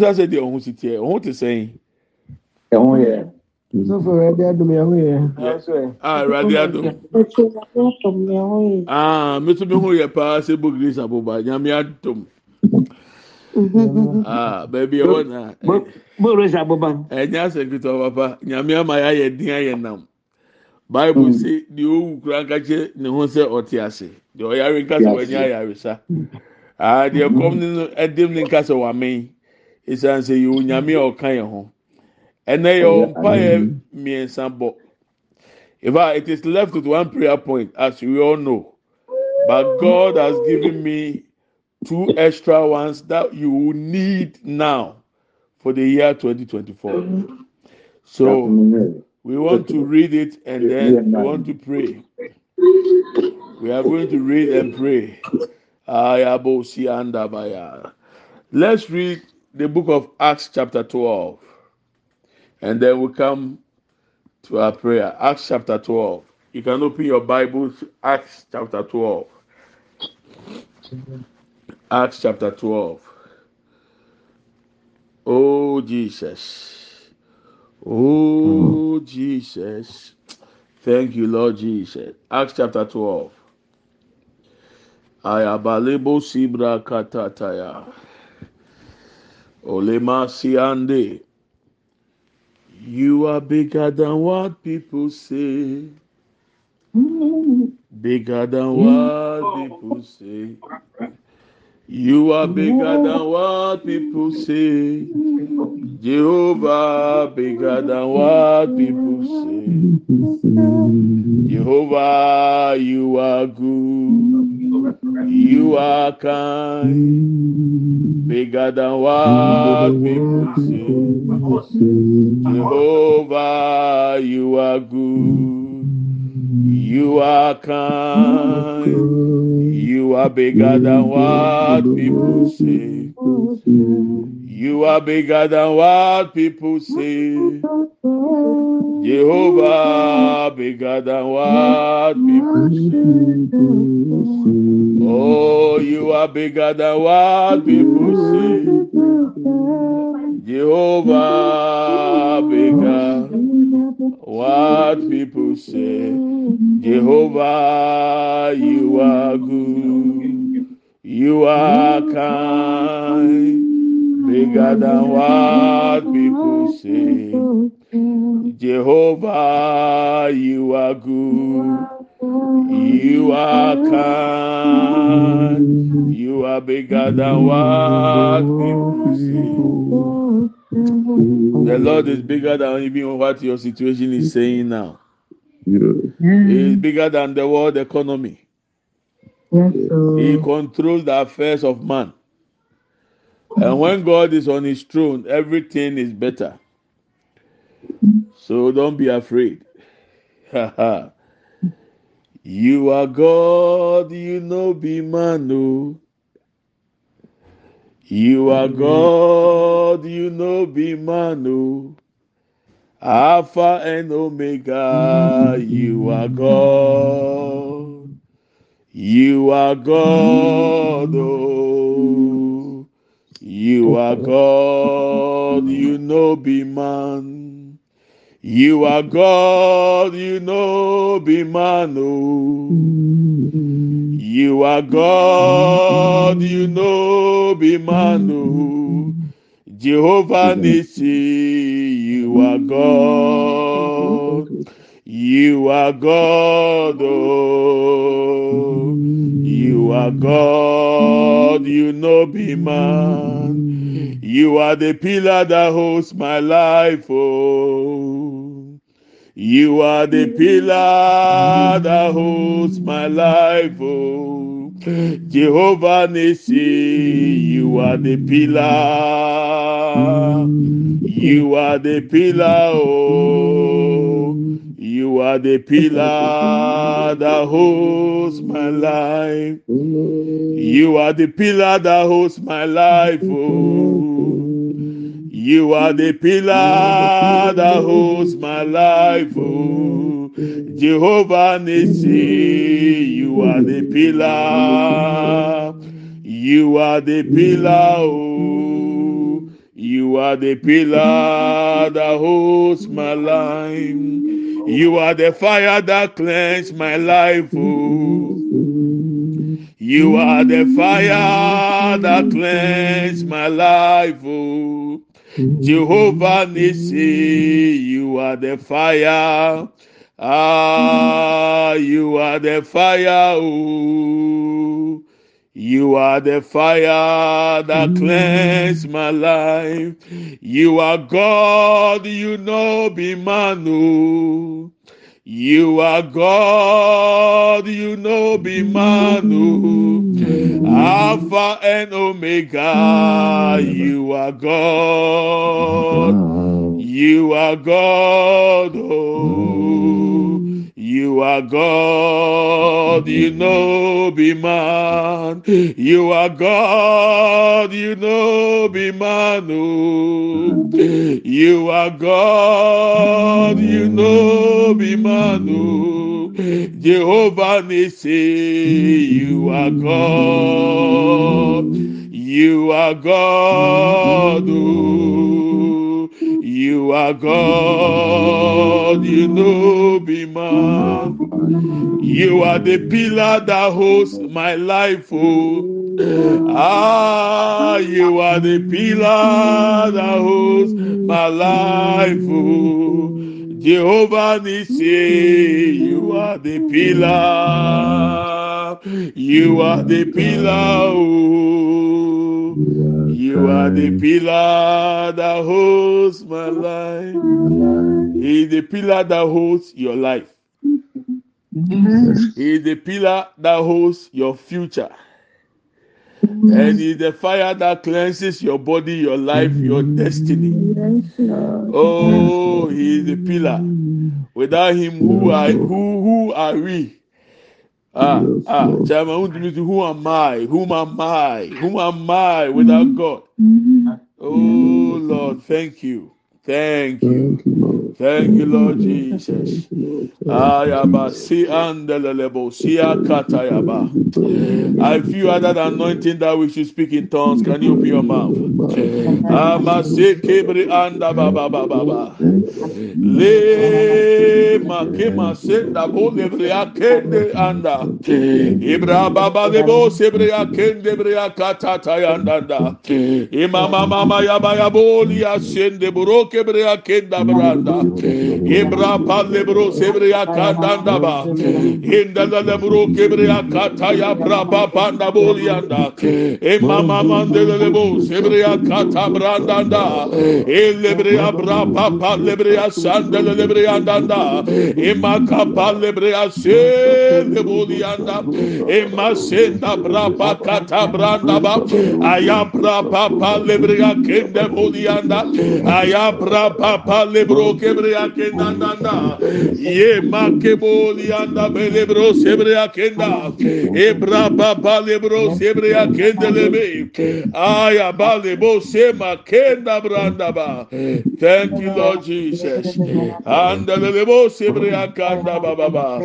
sá sẹ deɛ ɔho si tiɛ ɔho ti sɛn. ɛho yɛ. sọfọ ẹwurade adum ẹho yɛ. a ẹwurade adum. aa tún mi hu yɛ paa sẹ bó grace aboba nyame adum. aa baabi ɛwɔ na. bó grace aboba. ɛnyɛ asɛnkutu papa nyame ama yɛ ayɛ din ayɛ nam bible say deɛ owu kura nkakyɛ ne ho sɛ ɔte ase deɛ ɔyare nkasa wɔnyɛ ayaresa aa deɛ kɔm ne no ɛdim ne nkasa wɔ esan sɛ yɛ onyame a ɔka yɛn ho. Ɛnɛ yɛ ɔmpa yɛ mmiɛnsa bɔ. In fact it is left with one prayer point as we all know. But god has given me two extra ones that you will need now for the year 2024 so we want to read it and then we want to pray. We are going to read and pray. Let's read the book of acts chapter 12 and then we come to our prayer acts chapter 12 you can open your bible to acts chapter 12 acts chapter 12 oh jesus Oh, Jesus. Thank you, Lord Jesus. Acts chapter 12. Ayabalebo sibra katataya. Olema Siande. You are bigger than what people say. Mm. Bigger than what people say. You are bigger than what people say. Jehovah bigger than what people say. Jehovah, you are good. You are kind. Bigger than what people say. Jehovah, you are good. You are kind. You are bigger than what people say. You are bigger than what people say. Jehovah, bigger than what people say. Oh, you are bigger than what people say. Jehovah, bigger what people say. Jehovah, you are good. You are kind. Bigger than what people say. Jehovah, you are good. You are kind. You are bigger than what people say. Mm-hmm. The Lord is bigger than even what your situation is saying now. He is bigger than the world economy. He controls the affairs of man. And when God is on his throne, everything is better. So don't be afraid. you are God, you know, be man. No. You are mm-hmm. God, you know, be man. No. Alpha and Omega, you are God. You are God, oh. You are mm-hmm. God, you know, be man. You are God, you know, be man, oh. You are God, you know, be man, oh. Jehovah Nissi, you are God. You are God, oh. You are God, you know be man. You are the pillar that holds my life, oh. You are the mm-hmm. pillar mm-hmm. that holds my life, oh. Jehovah Nissi, you are the pillar. Mm-hmm. You are the pillar, oh. You are the pillar that holds my life. You are the pillar that holds my life, oh. You are the mm-hmm. pillar that mm-hmm. holds my life, oh. Mm-hmm. Jehovah Nissi, you are the pillar. You are the pillar, oh. are the pillar that holds my life. You are the fire that cleans my life. Oh. You are the fire that cleans my life. Oh. Jehovah Nissi, you are the fire. Ah, you are the fire. You are the fire that cleanses my life. You are God, you know, be Manu. You are God, you know, be. Alpha and Omega, you are God. You are God, oh. You are God, you know, be man. You are God, you know, be man. You are God, you know, be man. Jehovah Nissi, you are God. You are God. oh. You are God, you know, be man. You are the pillar that holds my life, oh. Ah, you are the pillar that holds my life, oh. Jehovah Nissi, you are the pillar. You are the pillar, oh. You are the pillar that holds my life. He is the pillar that holds your life. He is the pillar that holds your future. And is the fire that cleanses your body, your life, your destiny. Oh, he is the pillar. Without him, who are who, who are we? Ah, ah, who do me to- who am I? Whom am I? Whom am I without God? Oh Lord, thank you. Thank you. Thank you, Lord Jesus. Ayaba si andelelebo siya katayaba. I feel under the anointing that we should speak in tongues. Can you open your mouth? Amase kebri anda ba ba ba ba ba. Le makema senda bo lebrea kende anda. Ibra baba lebo sebrea kende brea katata yandanda. Imama mama yaba yaboli asende buroke kebreya kenda branda. Ibra palle bro sebreya kandanda ba. Inda la le bro kebreya kataya braba panda bolyanda. Emma mama de le bo sebreya kata branda da. Elle breya braba palle breya sande le breya danda. Emma kapalle breya se le bolyanda. Emma senda braba kata branda ba. Ayam braba palle breya kende bolyanda. Ayam Ayabra papa lebro kebrea kenda danda. Ye makeboli anda belebro sebrea kenda. Ebra papa lebro sebrea kende lebe. Aya balebo sema kenda branda ba. Thank you, Lord Jesus. Andelelebo sebrea kanda baba ba.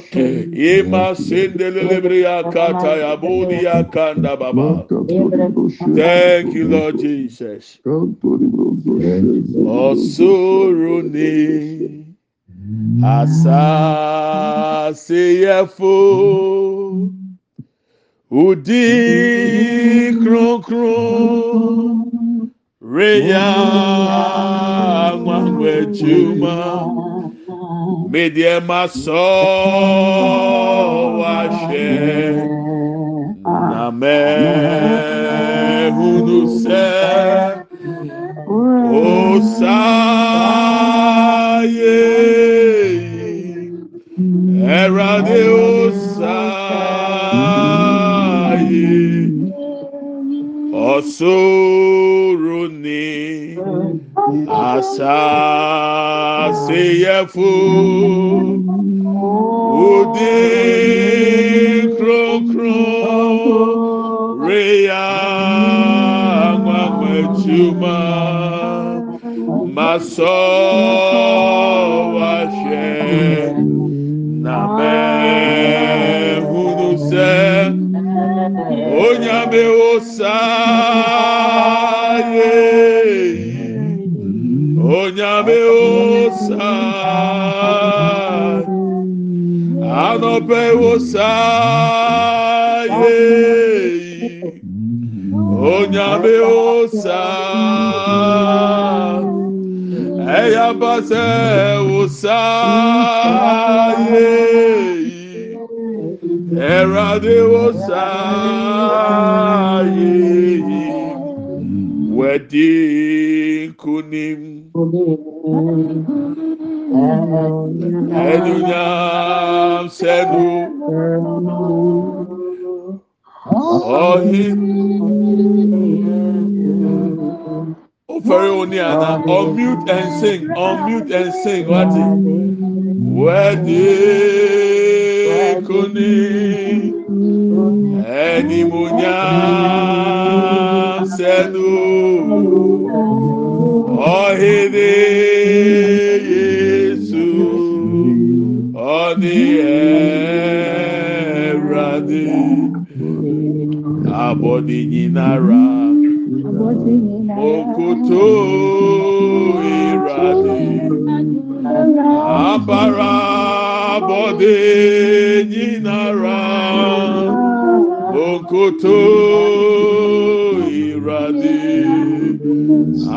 Ima sendelelebrea kata ya boli ya kanda baba. Thank you, Lord Jesus. soro ne asaseyɛfo udi kronkron reya nwanwɛtuma medeɛ ma sɔ wahwɛ na mɛhunu sɛ osaye. Erade osaye. Ọsoro ni. Asaseyẹfo odi kronkron reya. eu te na berro do céu, o meu sai, o meu sai, a não pego sai. Onyame osa ẹyabasẹ osa yeyi ẹrade osa yeyi wẹdi nkunim ẹnunyam sẹnu ọhin unmute and sing unmute and sing wati. Wẹdi nkunim ẹnimunyam sẹnu ọhini yesu ọni ẹradi abọdi nyinara okoto irade abara bode nyinara. Okoto irade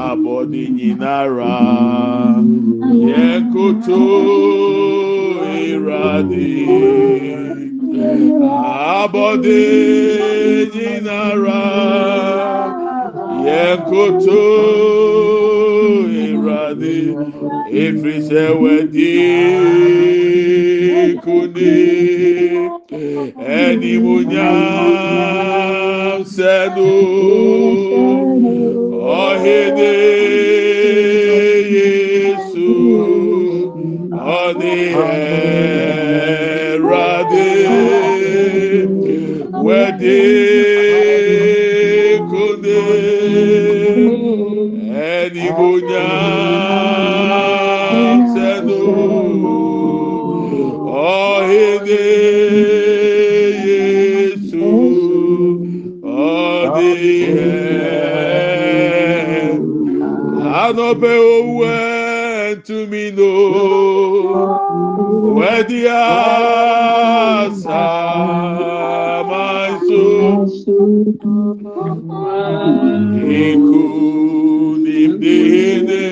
abode nyinara. Yekoto irade abode nyinara. Kuni ẹnimunyam sẹnu ọhini ọbẹ owó ẹntùmí nò wẹdí àṣà máa so ikú nìdíhìnì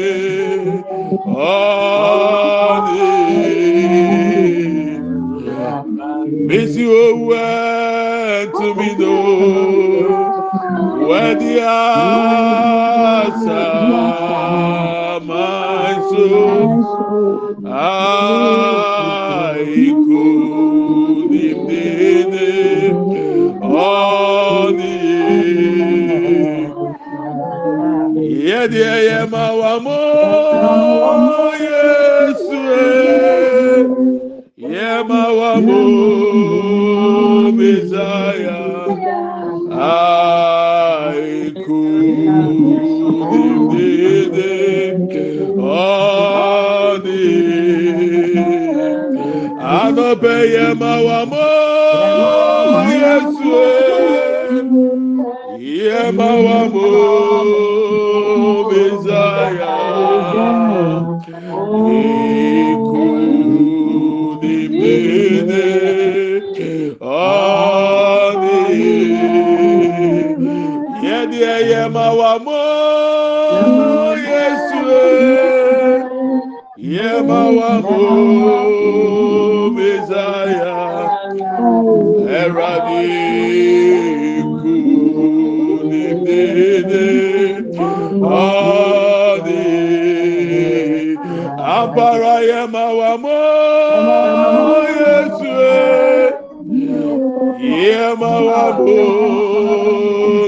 ọ̀nì bísí owó ẹntùmí nò. Worthy asa manso aiku dimene oni yedi eye mawamoye. mawamu Messiah Eradi kunimdede Adi Abara ye mawamu Yesu Ye mawamu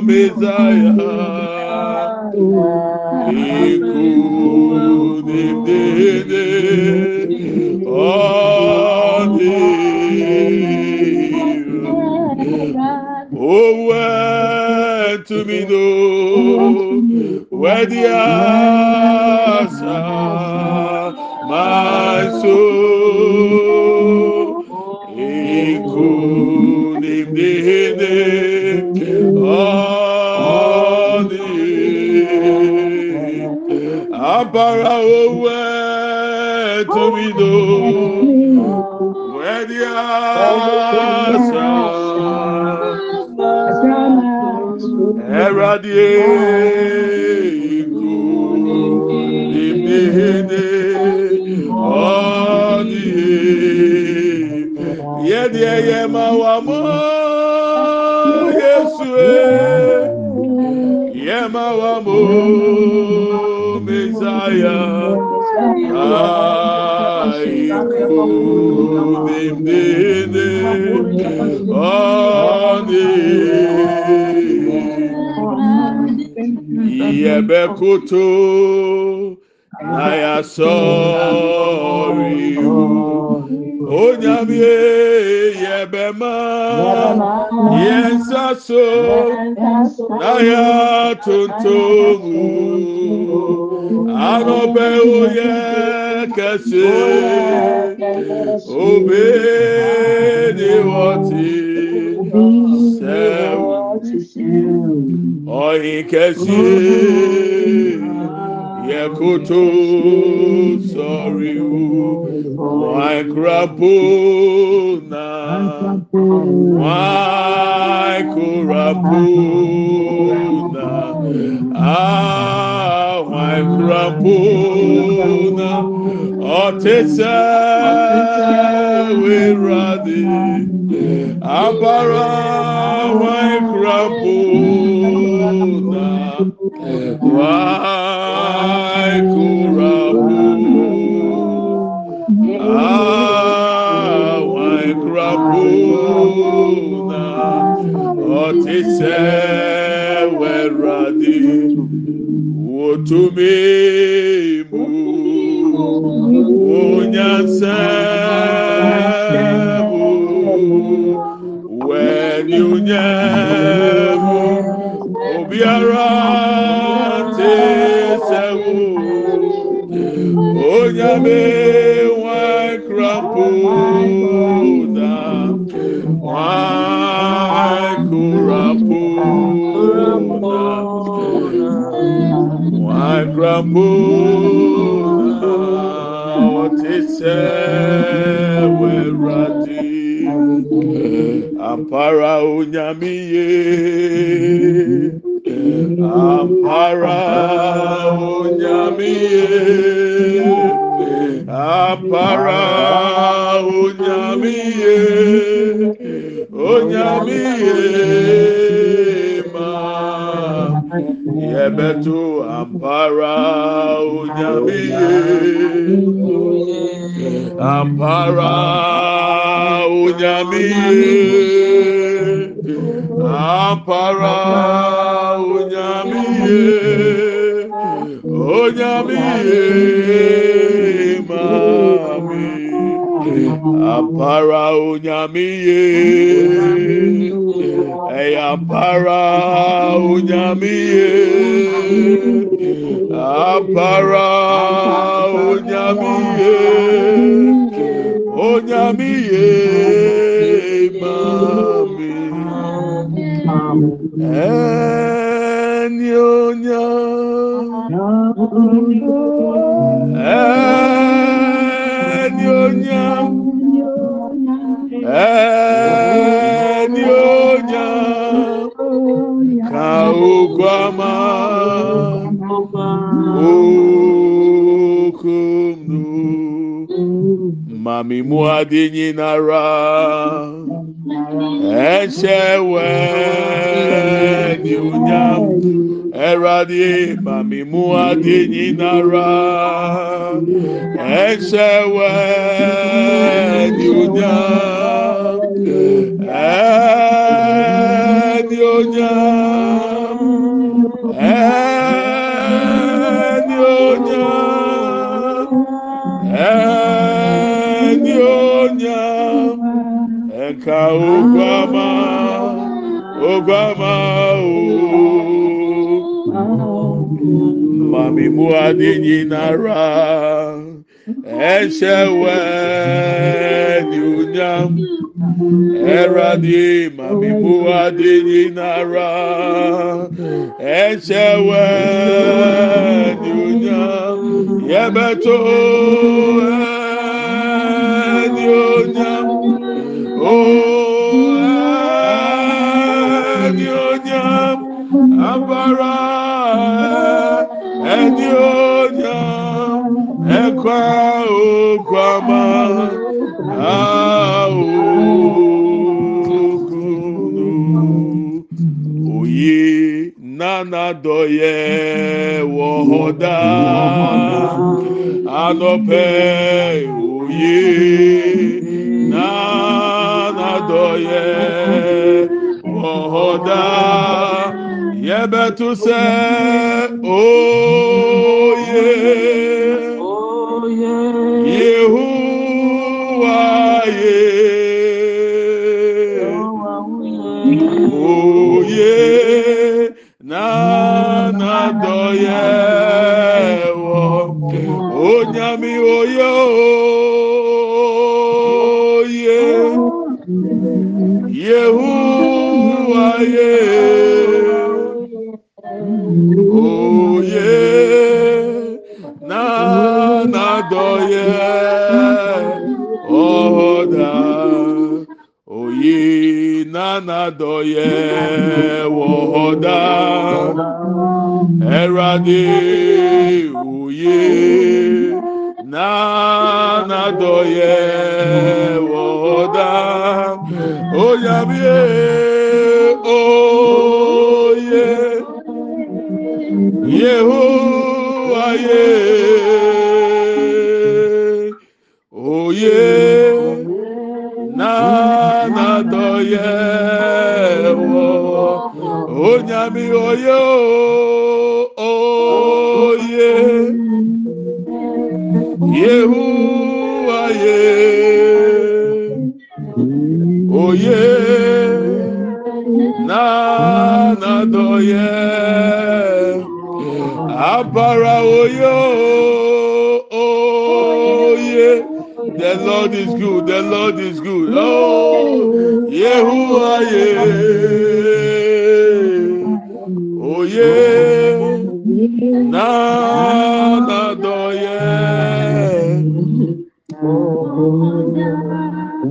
Messiah Owe oh, to me do, where the tumido wedi asa koto na yasɔre o onyamie yɛbɛma yɛnsa so na yatontomu anɔpɛ o yɛ kɛse obe ne wɔte sɛw ɔyi kɛse. Kẹsí yẹ koto sọ̀rí o wọ́n kúrapó náà wọ́n kúrapó náà wọ́n kúrapó náà ọ̀tẹ̀ abara wọ́n sɛ wɛwurade wotumi mu wonyansɛ mu wɛni nyɛ. Ampara onyamiye ampara onyamiye onyamiye ma yẹbẹtu ampara onyamiye ampara onyamiye ampara onyamiye mami ade nyinara ɛhyɛ wɛɛ ni onyam ɛwurade mami mu ade nyinara ɛhyɛ wɛɛ ni onyam ɛɛ ni onyam. ka okwu ama okwu oh. ama ooo mami mu adịghị nara echewe dị ụnyam eradi mami mu adịghị nara echewe dị ụnyam yebeto eh, dị ụnyam. Dị onye abara dị onye ekwe okwu ama ahụkunu oyi nanadọye wọhọda. ye wɔhɔda yɛbɛto sɛ oye. Yehu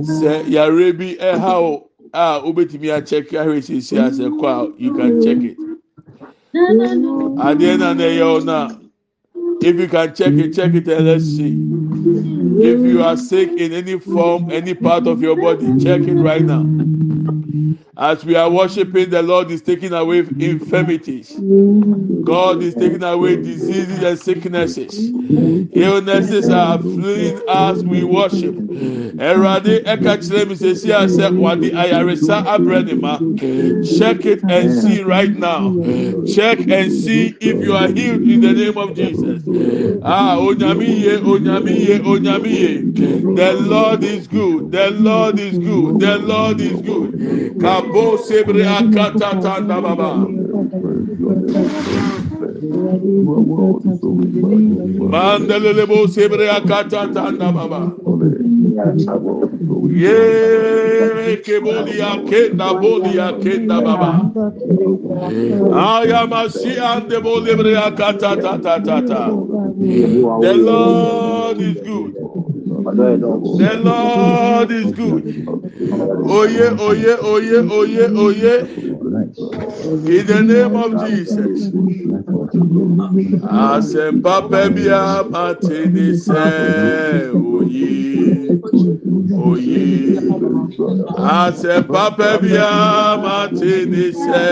sɛ yare bi ɛha o a wobɛtumi akyɛk ahwɛ siesie asɛ kɔ a you can check it. Adeɛ na na ɛyɛ o na if you can check it check it and let's see. If you are sick in any form any part of your body check it right now as we are worshiping the lord is taking away infirmities. God is taking away diseases and sicknesses. Illnesses are fleeing as we worship. Ẹwurade ẹka kyerẹ mi sẹ si ase wade ayaresa abrẹ ne ma check it and see right now. Check and see if you are healed in the name of jesus. Ah onyami ye onyami ye onyami ye the lord is good. The lord is good. The lord is good kabo sebre akata tanda baba mandelelebo sebre akata tanda baba. Ye kebolia kenda bolia kenda baba. Ayamasi ande bolibria kata ta ta ta ta. The Lord is good. The Lord is good. Oye oye oye oye oye. In the name of Jesus. Asempa pebia matini se oye oye. Asempa pebia matini se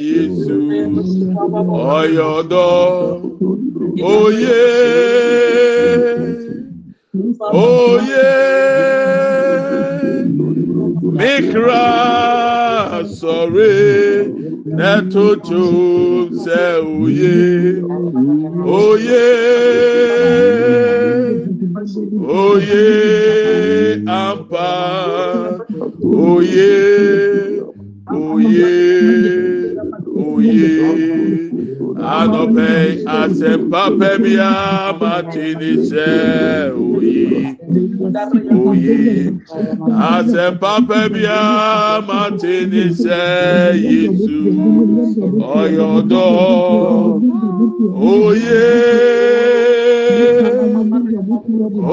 Yesu oyodo oye oye mikra sore netotum sɛ oye oye oye ampa oye oye oye. anɔpɛ asɛmpa pɛ biara matini sɛ oyi oyi asɛmpa pɛ biara matini sɛ yesu. Ɔyɔdɔ oye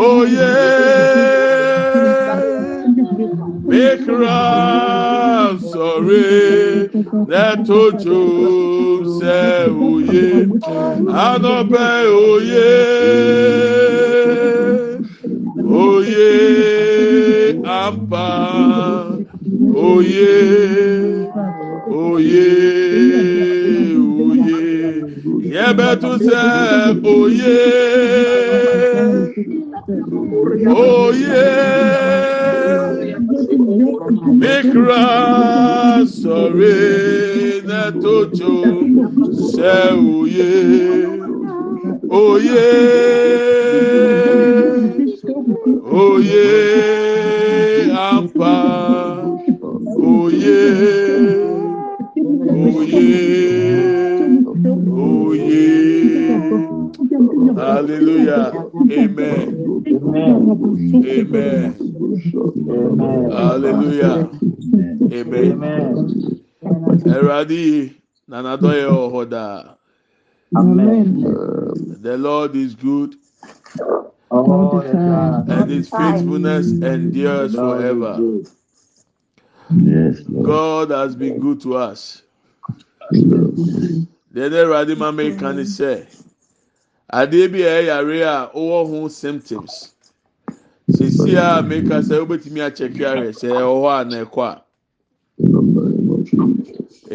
oye. Nẹ́tọ́jú sẹ́ òye anọ́bẹ̀ òye òye ampa òye òye òye yẹ bẹ tún sẹ òye òye mikra sọre na tojo sẹ oye oye oye am. Hallelujah. Amen. Ẹ̀rọ̀adì yìí. Nànàdọ́ yẹ ọ̀họ́ dáa the lord is good. And his faithfulness endures forever. God has been good to us. Deɛ ɛdɛ ɛwurade ma mi ka ni sɛ adeɛ bi a ɛyɛ yare a ɔwɔ ho symptoms sisi a mi ka sɛ wobɛtumi akyɛkɛ ahwɛ sɛ ɛwɔ hɔ a na ɛkɔ a.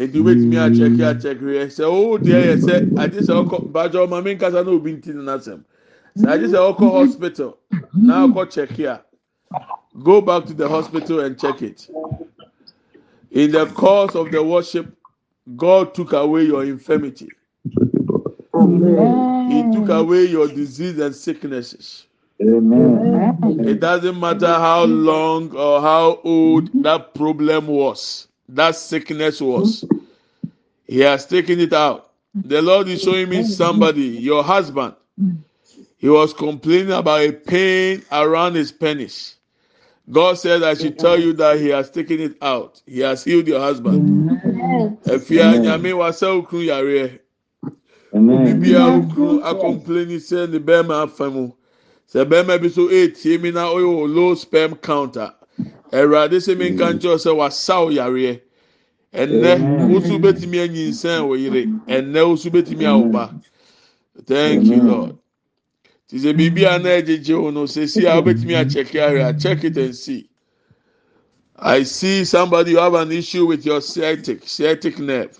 Edi wobɛtumi akyɛkɛ akyɛkɛ sɛ ɔwɔ deɛ yɛ sɛ adi sɛ ɔkɔ bàjɛ ɔma mi nkasa na obi nti ne n'asɛm. Sɛ adi sɛ ɔkɔ hospital na ɔkɔ kyɛkɛ a go back to the hospital and check it. In the course of the worship, God took away your infirmity. He took away your disease and sicknesses. It doesn't matter how long or how old that problem was, that sickness was. He has taken it out. The Lord is showing me somebody, your husband. He was complaining about a pain around his penis. God said, I should tell you that He has taken it out. He has healed your husband. Efia nyame sɛ bɛrima. Sɛ bi so etie mi na ɔyɛ o low sperm counter. Ɛwurade sɛ mi nka nkyɛn sɛ wasa o yare. Ɛnɛ wosu betumi anyinsɛn wɔ yere. Ɛnɛ wosu betumi awoba. Thank you Lord. Ti sɛ biribi a na ɛgyegye wo no sɛsi a wobɛtumi akyɛke ahwɛ a check it and see. I see somebody you have an issue with your sciatic sciatic nerve,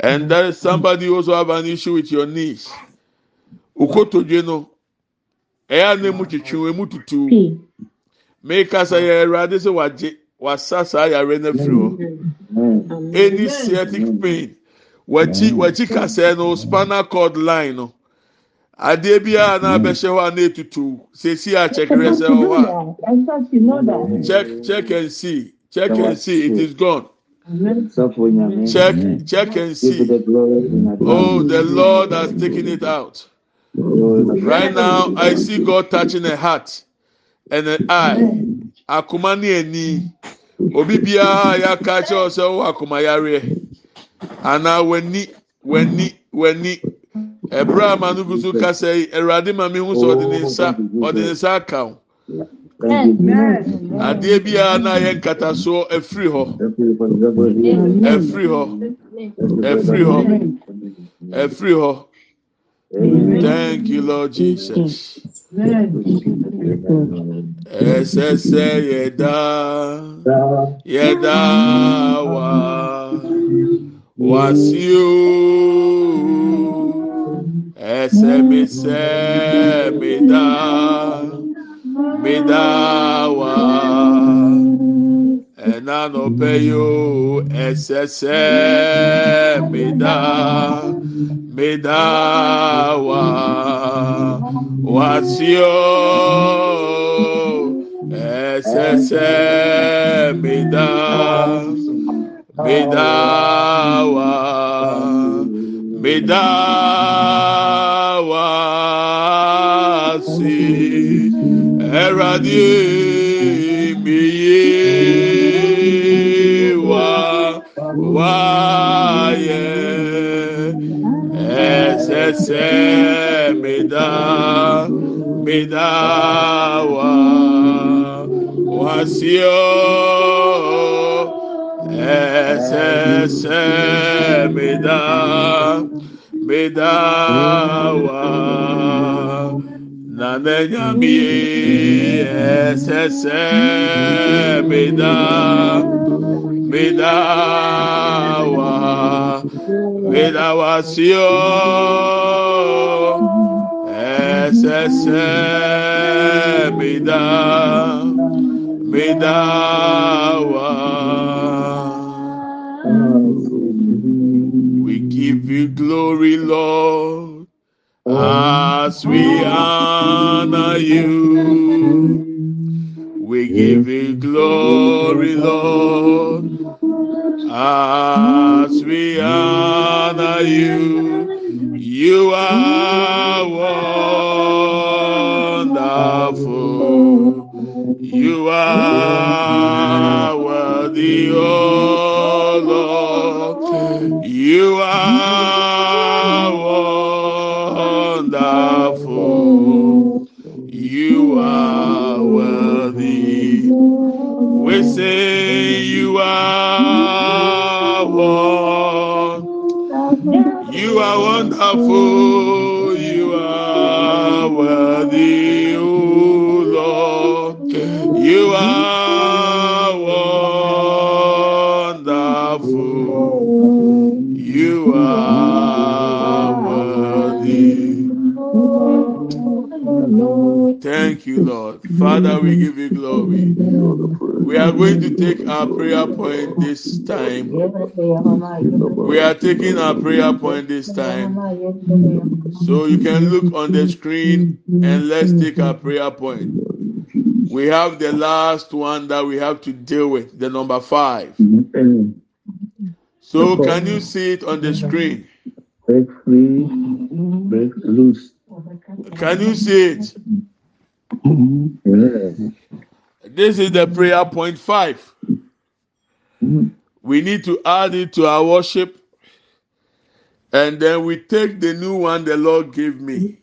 and there is somebody also have an issue with your knees. Ukotodwe no, ɛyà ne mu twitwi emu tutu. Meka sɛ yɛ ɛwurade sɛ wagye wasa saa yare na firi hɔ. Any sciatic pain, wakyi wakyi kasɛɛ no spinal cord line no. adeɛ biara na abɛhyɛ hɔ a na etutu. Sesi a kyɛkɛrɛ sɛ hɔ a. Check check and see. Check and see. It is gone. Check check and see. oh the lord has taken it out right now i see god touching a heart and an eye. Akoma ne ani obi biara yaka kyerɛ sɛ ɔwɔ akoma yareɛ anaa w'ani w'ani w'ani. ɛbrɛ a ma no gu so kasa yi awurade ma mi hu sɛ ɔde ne nsa ɔde ne nsa aka ho. Adeɛ biara na yɛ nkatasoɔ efiri hɔ efiri hɔ efiri hɔ efiri hɔ thank you lord jesus. Ɛsɛsɛ yɛda yɛda wa wasio ẹsẹ mi sẹ mi dá mi dá wá ẹnà nọpẹ ẹsẹ wá wá sí ẹsẹ sẹ mi dá bedawa wasio esese beda bedawa bedawa si eradi miye wa wa. ẹsẹ̀ mi dá mi dá wá wá sí ọ ẹsẹ̀ mi dá mi dá wá nànẹ́nyàmí ẹsẹ̀ mi dá. Mẹda wa si ọ ẹsẹsẹ mẹda mẹda wa. We give you glory, Lord, as we honor you. We give you glory, Lord, You Father, we give you glory. We are going to take our prayer point this time. We are taking our prayer point this time. So you can look on the screen and let's take our prayer point. We have the last one that we have to deal with, the number five. So can you see it on the screen? Break free, break loose. Can you see it? This is the prayer point five. We need to add it to our worship. And then we take the new one the Lord gave me.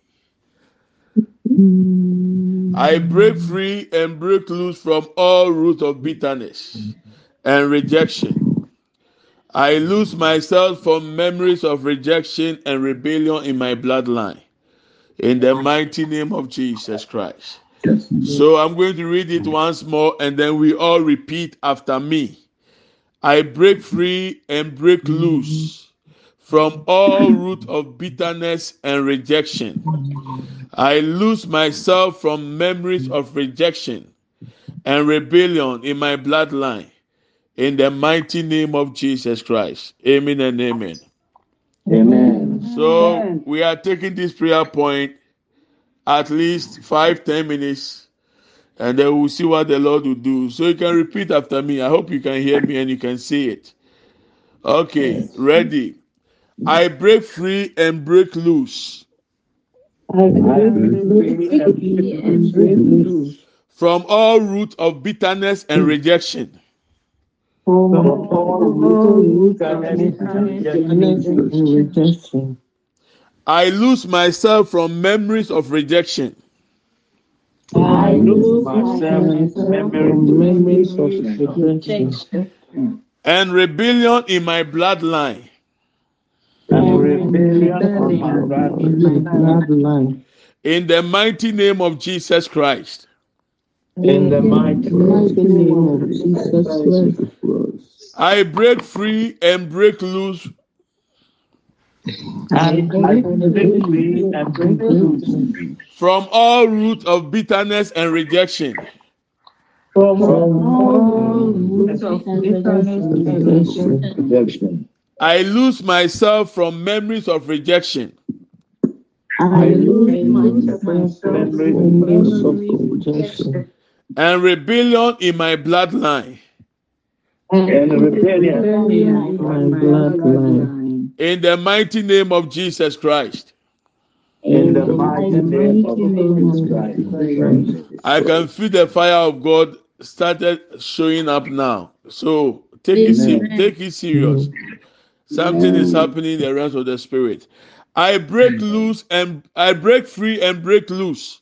I break free and break loose from all root of bitterness and rejection. I lose myself from memories of rejection and rebellion in my bloodline. In the mighty name of Jesus Christ. So I'm going to read it once more and then we all repeat after me. I break free and break loose from all root of bitterness and rejection. I lose myself from memories of rejection and rebellion in my bloodline. In the mighty name of Jesus Christ. Amen and amen. Amen. So we are taking this prayer point at least five, ten minutes, and then we'll see what the Lord will do. So you can repeat after me. I hope you can hear me and you can see it. Okay, ready. I break free and break loose I break free and break loose from all root of bitterness and hmm. rejection. from all roots of bitterness and rejection. I lose myself from memories of rejection. I lose myself from memories of rejection and rebellion in my bloodline. and rebellion in my bloodline. In the mighty name of Jesus Christ. In the mighty name of Jesus Christ. I break free and break loose I break free and break loose from all root of bitterness and rejection. from all roots of bitterness and rejection. Rejection. I lose myself from memories of rejection. I lose myself from memories of rejection. and rebellion in my bloodline. And rebellion in my bloodline. In the mighty name of Jesus Christ. In the mighty name of Jesus Christ. I can feel the fire of God started showing up now. So take it, se- take it serious. Something is happening in the realms of the spirit. I break loose and I break free and break loose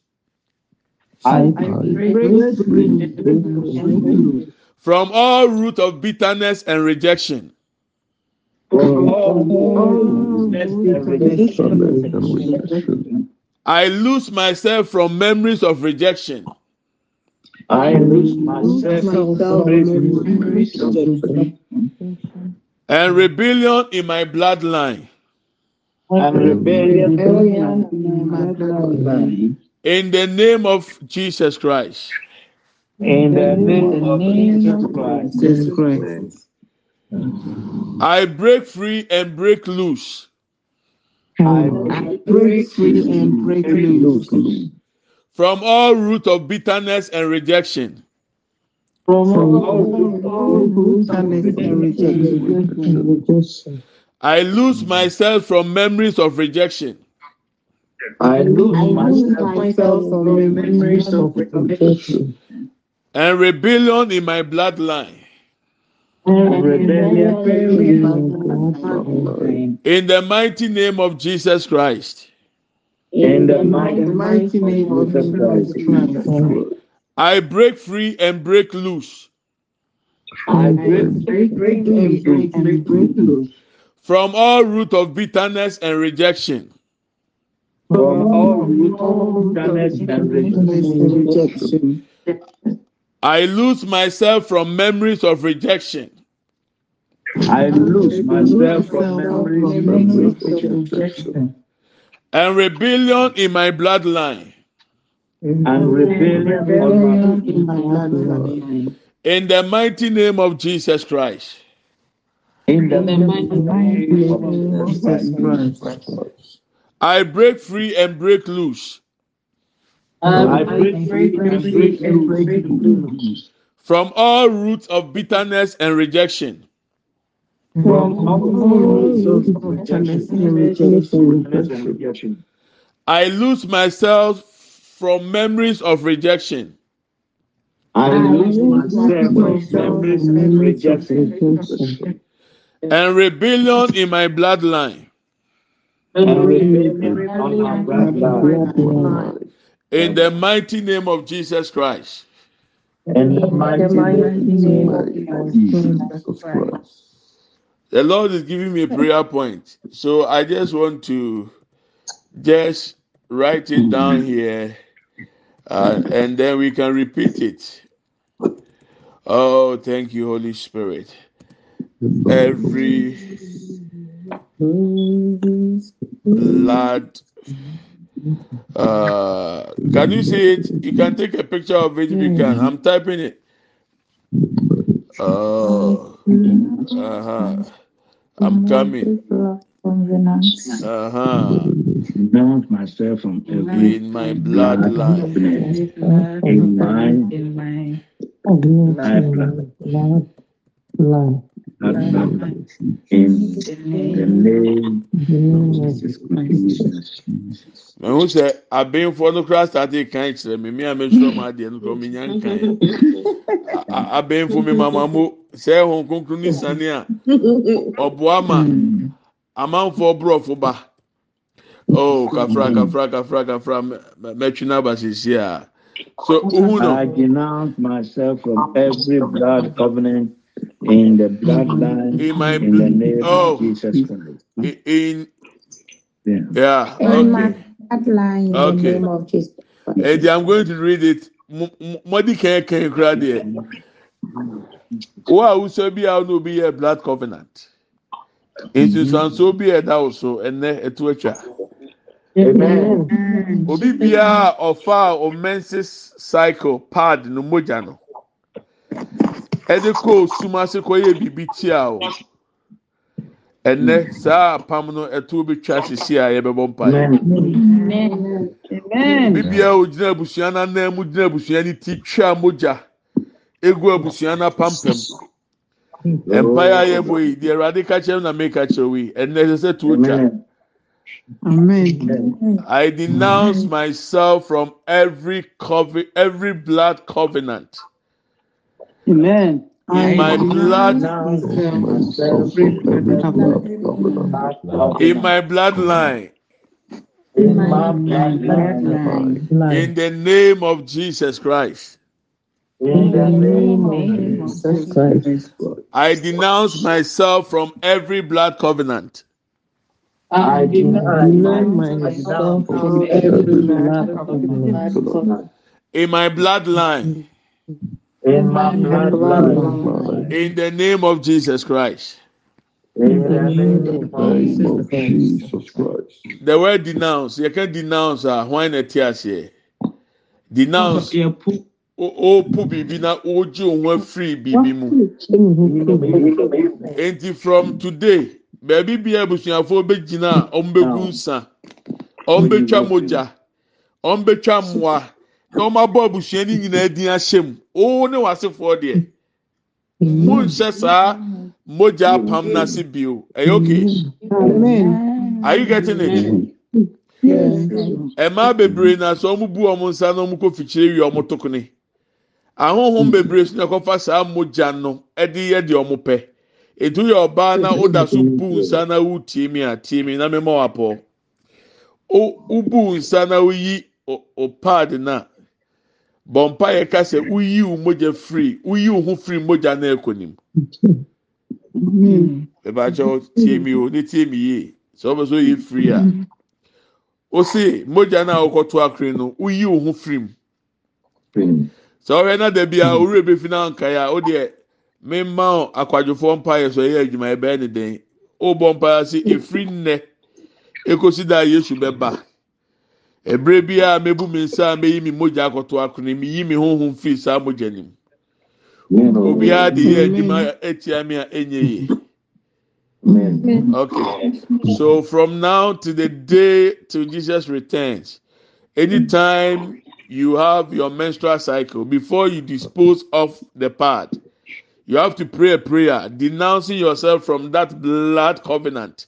I break free and break loose from all root of bitterness and rejection. I lose myself from memories of rejection. I lose myself from memories of rejection. and rebellion in my bloodline. And rebellion in my bloodline. In the name of Jesus Christ. In the name of Jesus Christ. I break free and break loose I break free and break loose from all root of bitterness and rejection. from all bitterness and rejection. I lose myself from memories of rejection. I lose myself from memories of rejection. and rebellion in my bloodline. And rebellion in my bloodline. In the mighty name of Jesus Christ, In the mighty name of Jesus Christ. I break free and break loose. I break, break, break, and break, and break loose. From all root of bitterness and rejection. from all root of bitterness and rejection. I lose myself from memories of rejection I lose myself from memories of rejection and rebellion in my bloodline. and rebellion in my bloodline. In the mighty name of Jesus Christ, In the mighty name of Jesus Christ. I break free and break loose I break free and break and break loose from all roots of bitterness and rejection. from all roots of bitterness and rejection. I lose myself from memories of rejection I lose myself from memories and rejection. and rebellion in my bloodline. And rebellion on my bloodline. In the mighty name of Jesus Christ. In the mighty name of Jesus Christ. The Lord is giving me a prayer point. So I just want to just write it down here uh, and then we can repeat it. Oh, thank you, Holy Spirit. Every blood. Uh, can you see it? You can take a picture of it if you can. I'm typing it. Oh, uh-huh. I'm coming. Uh huh. Renounce myself from every In my bloodline. covenant in my in my blood, bloodline. In the name mehu sɛ abenfoɔ no koraa starte kan kyerɛ me. Me a mesoro ma adeɛ no korɔ menya nkan abenfo me mamamo sɛ ɛho kronkron ne sane a ɔboa ma. Amanfoɔ borɔfo ba. Oh kafra kafra kafra kafra mɛtwe no aba sesie a. So wohu no. Denounce myself from every blood covenant in the bloodline in my in the name oh of Jesus Christ. in- in Yeah. yeah In my okay bloodline, in the Okay. name of Jesus. and i'm going to read it Mo- mo- mɔdi kɛn kɛn koraa deɛ wo a wusɔ bi a ɔno obi yɛ blood covenant nsusuanso mm-hmm. bi a ɛda wo so ɛnɛ ɛto atwa. Amen. obi biara a ɔfa a cycle pad no mogya no ɛde kɔɔ sum ase kɔyɛ biribi tia o ɛnɛ saa apam no ɛto bɛtwa sisi a yɛbɛbɔ mpa mpaeɛ bibia ogyina abusua no anan mu gyina abusua no ti twa mogya egu abusua no apampam. Mpaeɛ a yɛbɔ yi deɛ awurade ka kyerɛ na meka kyerɛ wo yi ɛnɛ ɛsɛ sɛ to twa Amen. I denounce myself from every covenant, every blood covenant. Amen. In my blood, myself in my bloodline, in my bloodline. in the name of Jesus Christ. In the name of Jesus Christ, I denounce myself from every blood covenant. I deny Deny myself myself from every blood covenant. in my bloodline in my blood. In the name of Jesus Christ. In the name of Jesus Christ. The word denounce, you can denounce uh, when it is here. Denounce. oh! pu bibi na oh! ji onwe free bibi mu eti from today beebi bi ebusuafo bɛ gyina a ɔmo bɛ gu nsa ɔmo bɛ twa mogya ɔmo bɛ twa mmoa. Na wɔn abɔ abusua no nyinaa din ahyɛ mu. Ne w'asefoɔ deɛ. Mo nhyɛ saa mogya apam n'ase bio. Ɛyɛ okay. Amen. Are you getting it? Yes. Mmaa bebree na sɛ wɔn bu wɔn nsa na wɔn kɔ fikyire wie wɔn tokone. Ahohom bebree so na ɛkɔfa saa mogya no de yɛ deɛ wɔn pɛ. Etu yɛ ɔbaa na ɔda so bu nsa na wotie mi a tie mi na mɛma wapɔ. O wobu nsa na woyi o o paadi na bɔ mpa yɛ ka sɛ woyi wo mogya firi woyi wo ho firi mogya na ɛkɔ nim. Ebakyɛw tie mi o ne tie mi yie sɛ ɔbɛ so yɛ firi a. Osi mogya na ɔkɔto akere no woyi wo ho firi mu. sɛ ɔhwɛ na dabi a owurɛ bɛfi na nkae a ɔdeɛ mema akwadwofoɔ mpa yɛ so ɛyɛ adwuma ɛbɛyɛ ne den. Ɔbɔ mpa ase efiri nnɛ ekosi da yesu bɛba ebere bi a mebu mi nsa a meyi mi mogya akɔto akoro mi yi mi honhom firi saa mogya nim. Obiara de yɛ adwuma etia mi a enye yie okay. So from now to the day till jesus returns anytime you have your menstrual cycle before you dispose of the pad you have to pray a prayer denouncing yourself from that blood covenant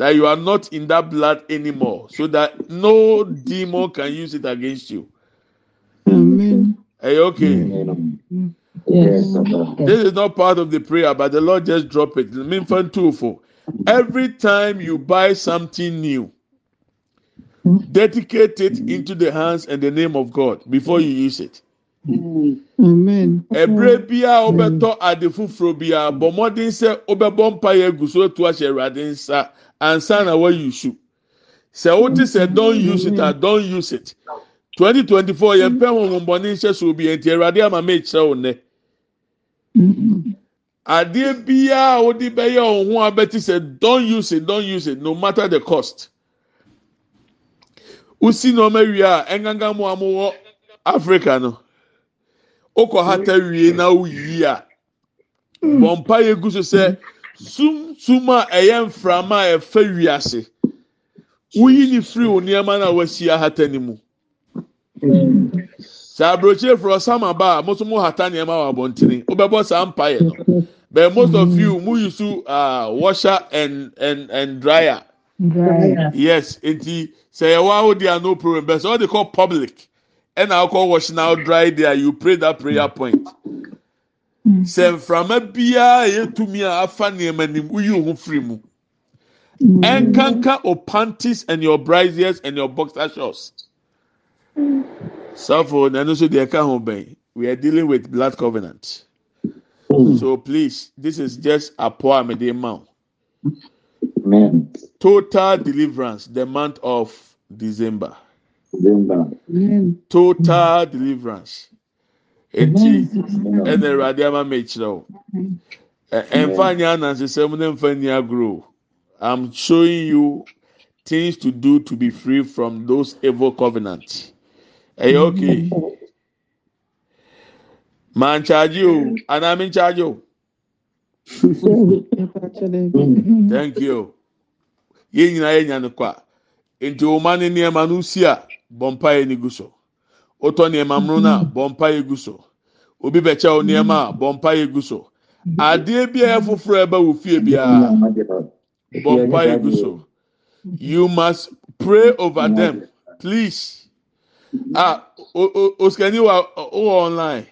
that you are not in that blood anymore so that no demon can use it against you. Amen. hey okay? Yes. this is not part of the prayer but the lord just drop it. Memphis two oh for every time you buy something new dedicate it into the hands and the name of god before you use it. Amen. Ebere bi a wobɛtɔ ade foforɔ bi a bɔ mmɔden sɛ wobɛbɔ mpa yɛ egu so etu ahyɛ awurade nsa ansa na wayi su sɛ wote sɛ don use it a don use it. twenty twenty four yɛn mpɛ wɔn mbɔne nhyɛ so obi nti awurade ama mi kyerɛ wo nnɛ adeɛ biara a wode bɛyɛ wɔn ho abɛti sɛ don use it don use it no matter the cost. Wosi nneɛma wie a ɛnganga mu a mo wɔ africa no. wokɔ hata wie na woyi a bɔ mpa yɛ gu so sɛ sum sum a ɛyɛ mframa a ɛfɛ wiase. Woyi ne firi wo nneɛma na wasi ahata ne mu. Sɛ aburokyire foro sama ba a mo nso mo hata nneɛma wɔ abɔntene. Wobɛbɔ saa mpa yɛ no. But most of you mo use uh, washer and and and dryer. Yes nti sɛ yɛ wɔ awo di a no problem. But sɛ ɔde kɔ public. ɛna akɔ wash now dry there you pray that prayer point Mm-hmm. sɛ nframa biara yɛ tumi a afa nneɛma nim wuyi ohun firi mu. Mm-hmm. Ɛnkanka o panties and your braziers and your boxer shorts. Safo na ɛno nso deɛ ɛka ho bɛn. We are dealing with blood covenant. Mm. So please this is just apo a mede ma o total deliverance the month of december. Amen. total deliverance eti ɛna awurade ama ma ekyirɛ o ɛnfa nyɛ anansesɛm ne nfa ni agorɔ i'm showing you things to do to be free from those evil covenants. Ɛyɛ okay? Maa nkyagye o. Anaa mi nkyagye o? Thank you. Yɛn nyinaa yɛ nya no kɔ a nti wɔn ne nneɛma no si a yɛ ne gu so wotɔ nneɛma mmono no a bɔ mpa yɛ gu so. Obi bɛkyɛ wo nneɛma a bɔ mpa yɛ gu so adeɛ bi a ɛyɛ foforɔ ɛbɛ wɔ fie biara bɔ mpa yɛ gu so. You must pray over them please. Ah o o osikani wa o wɔ online.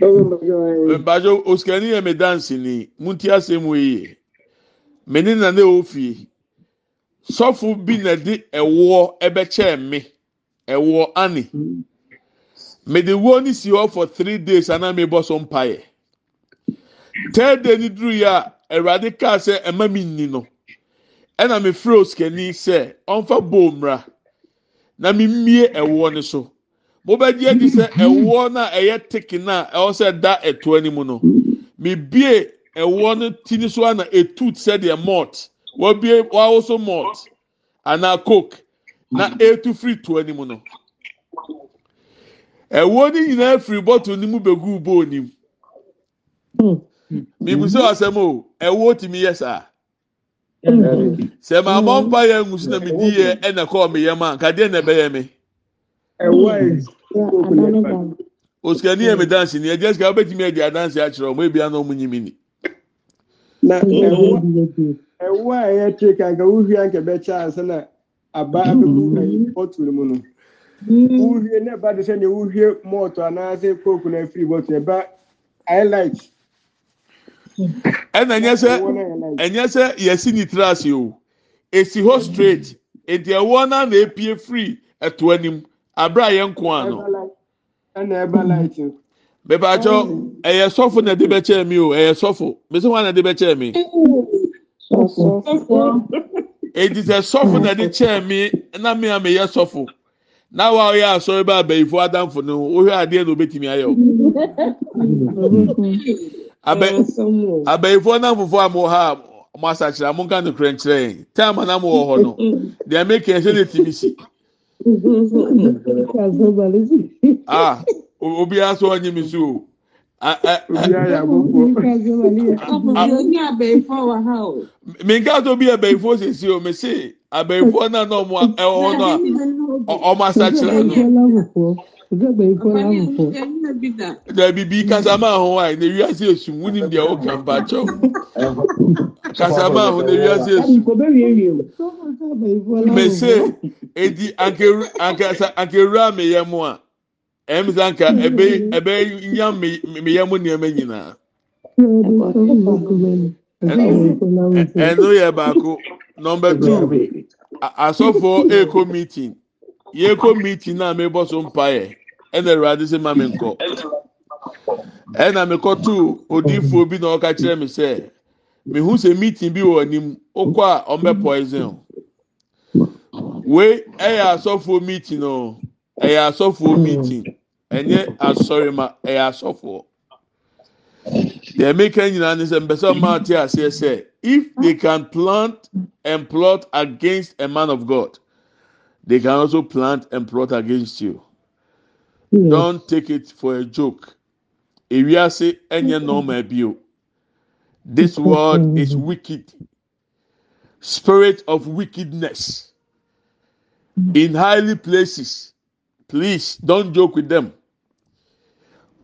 Mbàjɔ osikani yɛ mi dansi ni mu ti asɛm wɔ yie mɛ ne nana ɛwɔ fie sɔfo bi na de ɛwoɔ ɛbɛkyɛɛ me ɛwoɔ ani. Mede wo ni si hɔ for three days ana mi bɔ so mpaeɛ third day ni duru yi a awurade kaa sɛ ɛma mi nni no. Ɛna mi firi osikani sɛ ɔnfa bowl mra na mi mmie ɛwoɔ ne so. Mobɛgye adi sɛ ɛwoɔ no a ɛyɛ tiki no a ɛwɔ sɛ da ɛtoɔ anim no. Mi bie ɛwoɔ no ti ni so a na etu sɛdeɛ malt. Wabie wawoso malt. Anaa coke na etu firi toɔ anim no ɛwoɔ no nyinaa firi bɔtol no mu begu bowl nim mibusa asɛm o ɛwoɔ timi yɛ saa. Sɛ maa mɔ mpa yɛ ngusu na mi di yɛ ɛna kɔɔ mi yɛ ma nkadeɛ na ɛbɛyɛ mi osikani yɛ mi dansi ni ɛjɛ sika ɔbɛtumi ɛdi adansi akyerɛ ɔmo ebi anɔ ɔmo nyimi ni. na ɛwo ɛwo a ɛyɛ tiri kanka wuhia nka bɛkyɛ ansa na aba abɛku ɛyi bɔtol mu no wuhie ne ba de sɛ ne wuhie mɔɔtɔ anaasɛ kooku na efiri bɔtol ɛba highlight. ɛna nyɛ sɛ ɛnyɛ sɛ yɛsi ni tiri ase o. Esi hɔ straight. Eti ɛwɔ na na epie firi ɛto anim. Abira yɛ nko ano ɛna ɛba light. bɛbàtɔ ɛyɛ sɔfo na ɛde bɛkyɛ mi o. Ɛyɛ sɔfo. Bɛsɛ wɔn na ɛde bɛkyɛ mi eti sɛ sɔfo na ɛde mi na mi a mi yɛ sɔfo na wa ɔyɛ asɔre bɛ abɛyifo adamfo no ohwɛ adeɛ na obetumi ayɛ o abɛ abɛyifo anamfofo a mo ha mo asakyerɛ mo nka no kura nkyerɛ yɛn taama na mo wɔ hɔ no deɛ mi kɛn sɛ de ti mi si ah obiara so ɔnye mi so o. minka tó bí abẹ́yìnfó sèse o mèsè abẹ́yìnfó náà náà ọmọ ẹ̀wọ̀n náà ọmọ asakyerẹ náà. Dàbí bí kasama ahọ́n a na wíwá sí èsù mú ni deɛ ɔka mpa kyɛw. Kasama ahọ́n na wíwá sí èsù. Mèsè edi ankewura mi yɛ mu a. ɛbɛ nya mi mi yɛ mu nneɛma nyinaa ɛno yɛ baako nɔmba two asɔfo eko meeting. Yɛkɔ meeting na mebɔ so mpaeɛ ɛna awurade sɛ ma me nkɔ ɛna mekɔto odiifoɔ bi na ɔka kyerɛ me sɛ mehu sɛ meeting bi wɔ anim okɔ a ɔmbɛ poison. Wei ɛyɛ asɔfoɔ meeting o ɛyɛ asɔfoɔ meeting ɛnyɛ asɔrima ɛyɛ asɔfoɔ deɛ meka nyinaa ne sɛ mpɛsɛ ɔmaa te aseɛ sɛ if they can plant and plot against a man of God they can also plant and plot against you. Don't take it for a joke. Ewiase enye normal bio. This world is wicked. Spirit of wickedness in highly places. Please don't joke with them.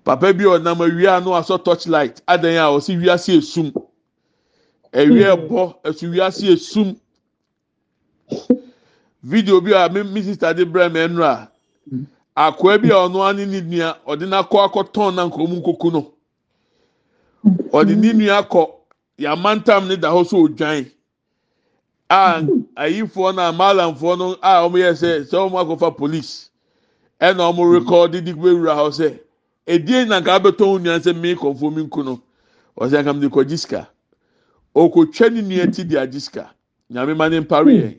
Papa bi ɔnam awia no asɔ torchlight adan a ɔsi wiase esum. Ewia bɔ ɛso wiase esum. video bi a mi mi sista de brɛ mi ɛnura akoa bi a ɔno ani ne nua ɔde n'akɔ akɔtɔn na nkurom nkoku no ɔde ne nua akɔ yamantam ne da hɔ so odwan a ayifoɔ na maalamfoɔ no a wɔn yɛ sɛ sɛ wɔn akɔfa police ɛna wɔn rekɔdi di wura hɔ sɛ edie na nka abɛtɔn nua sɛ mi kɔnfo mi nku no ɔsɛ nka mi de kɔ gisika okotwa ne nua ti di agye sika nyame ma ne mpare yɛn.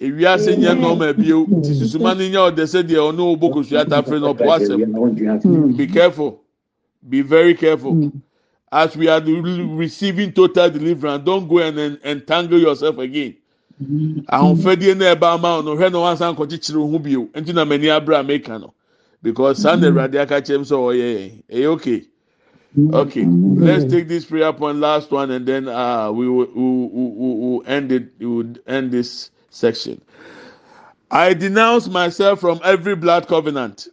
ewiase nyɛ nɔɔma bio ti susuma ni nyɛ ɔdɛ sɛ deɛ ɔno ɔbɔ kosua tafere na ɔpɔ asɛm be careful. Be very careful. As we are receiving total deliverance don't go and entangle yourself again ahofadie na ɛba ama ɔno hwɛ na wansan kɔkyekyere ho bio nti na mani abira meka no because mm-hmm. sunday awurade aka kyerɛ m sɛ ɔyɛ yɛn ɛyɛ okay. Mm-hmm. Okay, let's take this prayer point, last one, and then uh, we will we, we, we, we'll end it. We will end this section. I denounce myself from every blood covenant.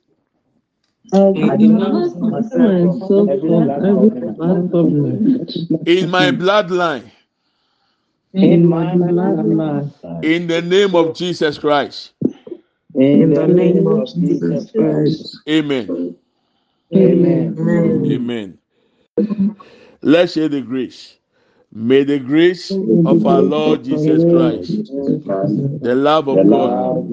I denounce myself from every blood covenant. In my bloodline. In my bloodline. In the name of Jesus Christ. In the name of Jesus Christ. Amen. Amen. Amen. Let's share the grace. May the grace of our Lord Jesus Christ, the love of God,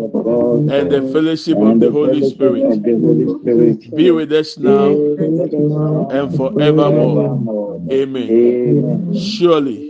and the fellowship of the Holy Spirit be with us now and forevermore. Amen. Surely,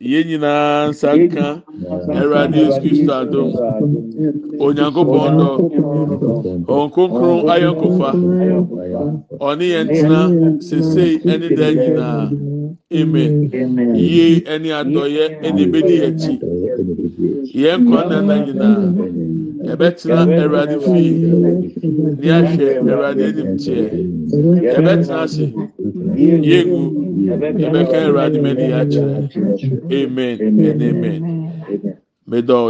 Yɛn nyinaa nsa nka Awurade Yesu Kristo adum, Onyankopɔn dɔ, Wɔn kronkron ayɔnkofa, ɔne yɛn tena sesei ɛne dɛ nyinaa. Amen. Yie ɛne adɔyɛ ɛne ebedi akyi. Yɛn kwan nana nyinaa, yɛbɛtena Awurade fie, ne ahwɛ Awurade anim teɛ. Yɛbɛtena ase, yɛngu, yɛbɛka Awurade mɛni akyerɛ. Amen and amen.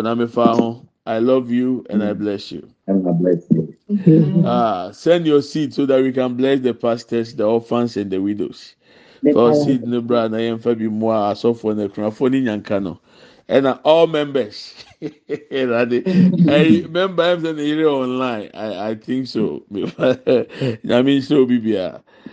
Na mefa ho. I love you and I bless you. Ah, send your seed so that we can bless the pastors, the orphans, and the widows. For seed no bra na yɛn fa bi mu a asɔfo na ekunafo ne nyanka no, ɛna all members. Ɛnade, remember I'm yere online. I I think so. Nyame nhyɛ obi bia.